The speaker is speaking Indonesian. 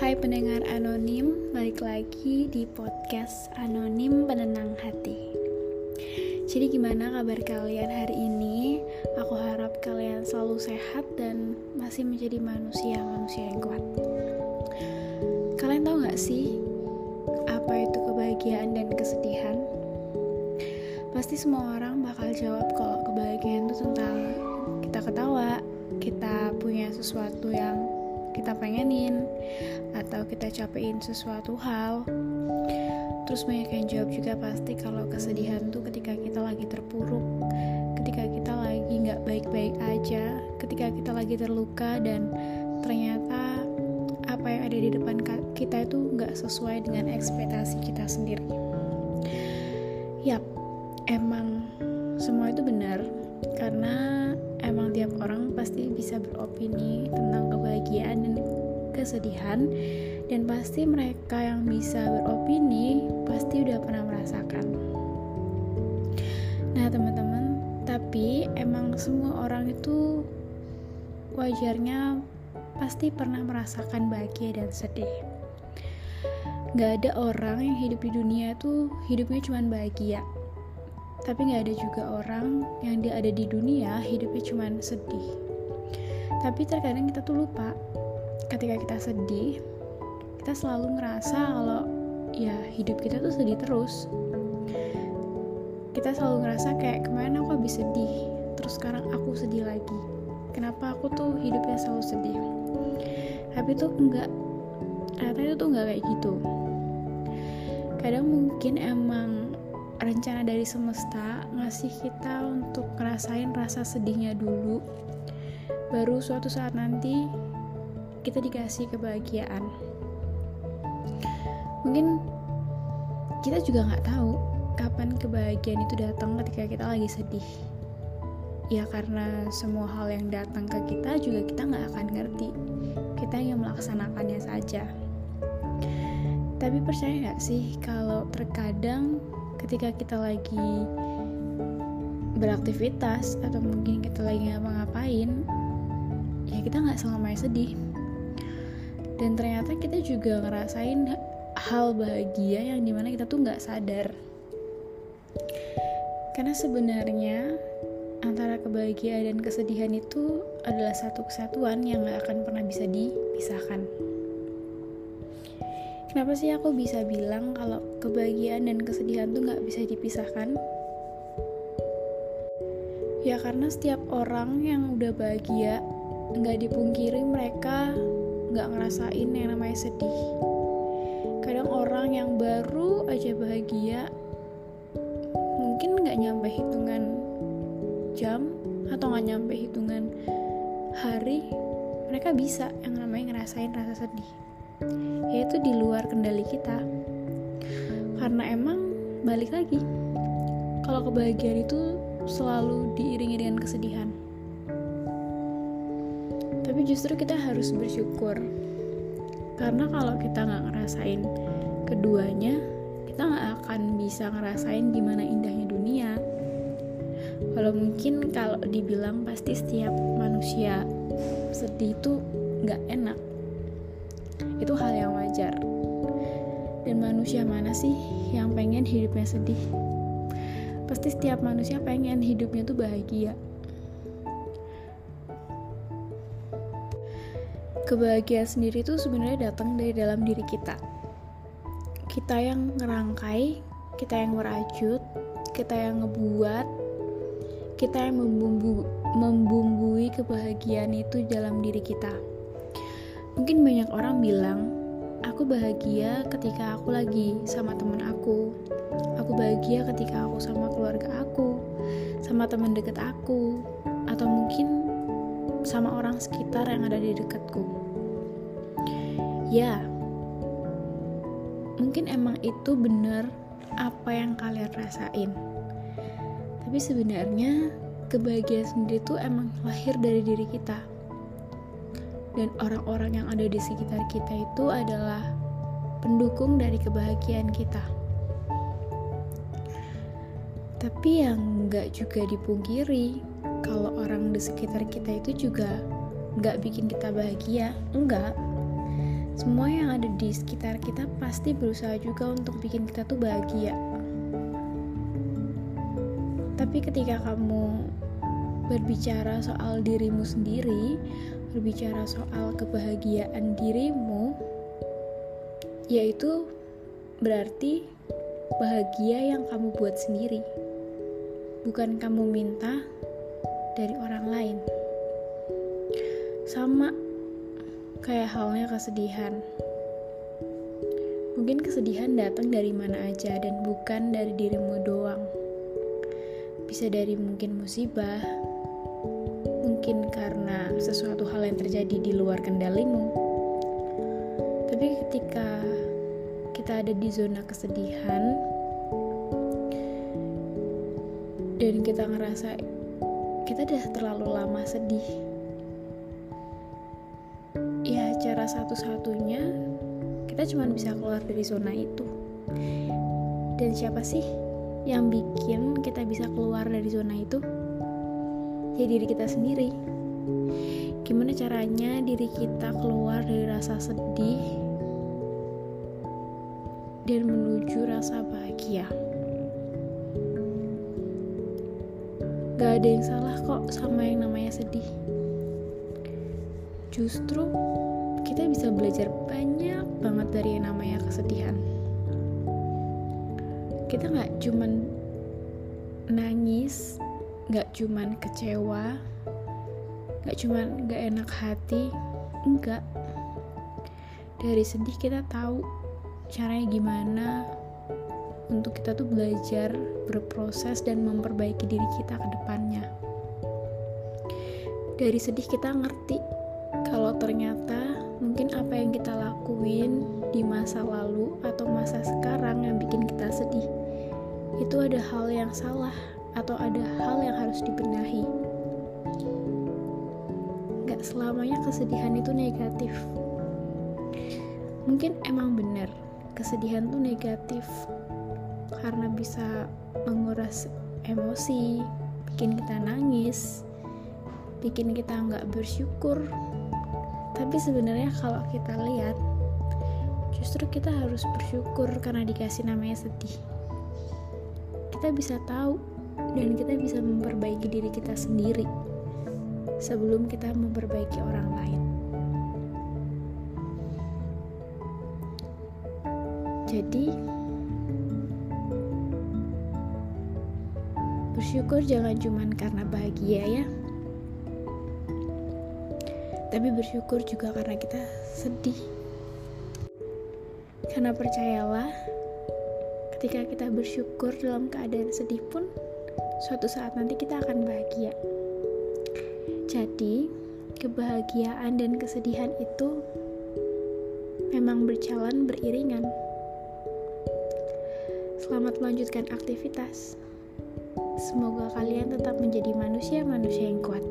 Hai pendengar anonim, balik lagi di podcast Anonim Penenang Hati. Jadi gimana kabar kalian hari ini? Aku harap kalian selalu sehat dan masih menjadi manusia-manusia yang kuat. Kalian tahu gak sih apa itu kebahagiaan dan kesedihan? Pasti semua orang bakal jawab kalau kebahagiaan itu tentang kita ketawa, kita punya sesuatu yang kita pengenin atau kita capein sesuatu hal. Terus banyak yang jawab juga pasti kalau kesedihan tuh ketika kita lagi terpuruk ketika kita lagi nggak baik-baik aja ketika kita lagi terluka dan ternyata apa yang ada di depan kita itu nggak sesuai dengan ekspektasi kita sendiri. Yap emang semua itu benar karena emang tiap orang pasti bisa beropini tentang kebahagiaan dan kesedihan dan pasti mereka yang bisa beropini pasti udah pernah merasakan. Nah teman-teman tapi emang semua orang itu wajarnya pasti pernah merasakan bahagia dan sedih. Gak ada orang yang hidup di dunia tuh hidupnya cuma bahagia. Tapi nggak ada juga orang yang dia ada di dunia hidupnya cuma sedih tapi terkadang kita tuh lupa. Ketika kita sedih kita selalu ngerasa kalau ya hidup kita tuh sedih terus. Kita selalu ngerasa kayak kemarin aku habis sedih terus sekarang aku sedih lagi. Kenapa aku tuh hidupnya selalu sedih? Tapi tuh enggak ternyata itu tuh enggak kayak gitu. Kadang mungkin emang rencana dari semesta ngasih kita untuk ngerasain rasa sedihnya dulu baru suatu saat nanti kita dikasih kebahagiaan. Mungkin kita juga nggak tahu kapan kebahagiaan itu datang ketika kita lagi sedih. Ya karena semua hal yang datang ke kita juga kita nggak akan ngerti. Kita yang melaksanakannya saja. Tapi percaya nggak sih kalau terkadang ketika kita lagi beraktivitas atau mungkin kita lagi ngapa-ngapain ya kita nggak selamanya sedih dan ternyata kita juga ngerasain hal bahagia yang di mana kita tuh nggak sadar karena sebenarnya antara kebahagiaan dan kesedihan itu adalah satu kesatuan yang gak akan pernah bisa dipisahkan. Kenapa sih aku bisa bilang kalau kebahagiaan dan kesedihan tuh gak bisa dipisahkan? Ya karena setiap orang yang udah bahagia nggak dipungkiri mereka nggak ngerasain yang namanya sedih. Kadang orang yang baru aja bahagia mungkin nggak nyampe hitungan jam atau nggak nyampe hitungan hari mereka bisa yang namanya ngerasain rasa sedih. Yaitu di luar kendali kita. Karena emang balik lagi kalau kebahagiaan itu selalu diiringi dengan kesedihan tapi justru kita harus bersyukur. Karena kalau kita nggak ngerasain keduanya kita nggak akan bisa ngerasain gimana indahnya dunia. Kalau mungkin kalau dibilang pasti setiap manusia sedih itu nggak enak. Itu hal yang wajar. Dan manusia mana sih yang pengen hidupnya sedih? Pasti setiap manusia pengen hidupnya tuh bahagia kebahagiaan sendiri tuh sebenarnya datang dari dalam diri kita. Kita yang ngerangkai kita yang merajut kita yang ngebuat kita yang membumbu membumbui kebahagiaan itu dalam diri kita. Mungkin banyak orang bilang, aku bahagia ketika aku lagi sama teman aku. Aku bahagia ketika aku sama keluarga aku, sama teman dekat aku, atau mungkin sama orang sekitar yang ada di dekatku. Ya, mungkin emang itu benar apa yang kalian rasain. Tapi sebenarnya kebahagiaan sendiri tuh emang lahir dari diri kita dan orang-orang yang ada di sekitar kita itu adalah pendukung dari kebahagiaan kita. Tapi yang nggak juga dipungkiri, kalau orang di sekitar kita itu juga nggak bikin kita bahagia, enggak. semua yang ada di sekitar kita pasti berusaha juga untuk bikin kita tuh bahagia. Tapi ketika kamu berbicara soal dirimu sendiri, berbicara soal kebahagiaan dirimu, yaitu berarti bahagia yang kamu buat sendiri, bukan kamu minta dari orang lain. Sama kayak halnya kesedihan. Mungkin kesedihan datang dari mana aja dan bukan dari dirimu doang. Bisa dari mungkin musibah, mungkin karena sesuatu hal yang terjadi di luar kendalimu. Tapi ketika kita ada di zona kesedihan dan kita ngerasa kita udah terlalu lama sedih. Ya cara satu-satunya kita cuma bisa keluar dari zona itu. Dan siapa sih yang bikin kita bisa keluar dari zona itu? Ya diri kita sendiri. Gimana caranya diri kita keluar dari rasa sedih dan menuju rasa bahagia. Gak ada yang salah kok sama yang namanya sedih. Justru kita bisa belajar banyak banget dari yang namanya kesedihan. Kita gak cuman nangis, gak cuman kecewa, gak cuman gak enak hati, enggak. Dari sedih kita tahu caranya gimana untuk kita tuh belajar berproses dan memperbaiki diri kita ke depannya. Dari sedih kita ngerti kalau ternyata mungkin apa yang kita lakuin di masa lalu atau masa sekarang yang bikin kita sedih itu ada hal yang salah atau ada hal yang harus dibenahi. Gak selamanya kesedihan itu negatif. Mungkin emang benar kesedihan tuh negatif karena bisa menguras emosi, bikin kita nangis, bikin kita nggak bersyukur. Tapi sebenarnya kalau kita lihat, justru kita harus bersyukur karena dikasih namanya sedih. Kita bisa tahu dan kita bisa memperbaiki diri kita sendiri sebelum kita memperbaiki orang lain. Jadi, bersyukur jangan cuma karena bahagia ya. Tapi bersyukur juga karena kita sedih. Karena percayalah, ketika kita bersyukur dalam keadaan sedih pun, suatu saat nanti kita akan bahagia. Jadi, kebahagiaan dan kesedihan itu memang berjalan beriringan. Selamat melanjutkan aktivitas. Semoga kalian tetap menjadi manusia-manusia yang kuat.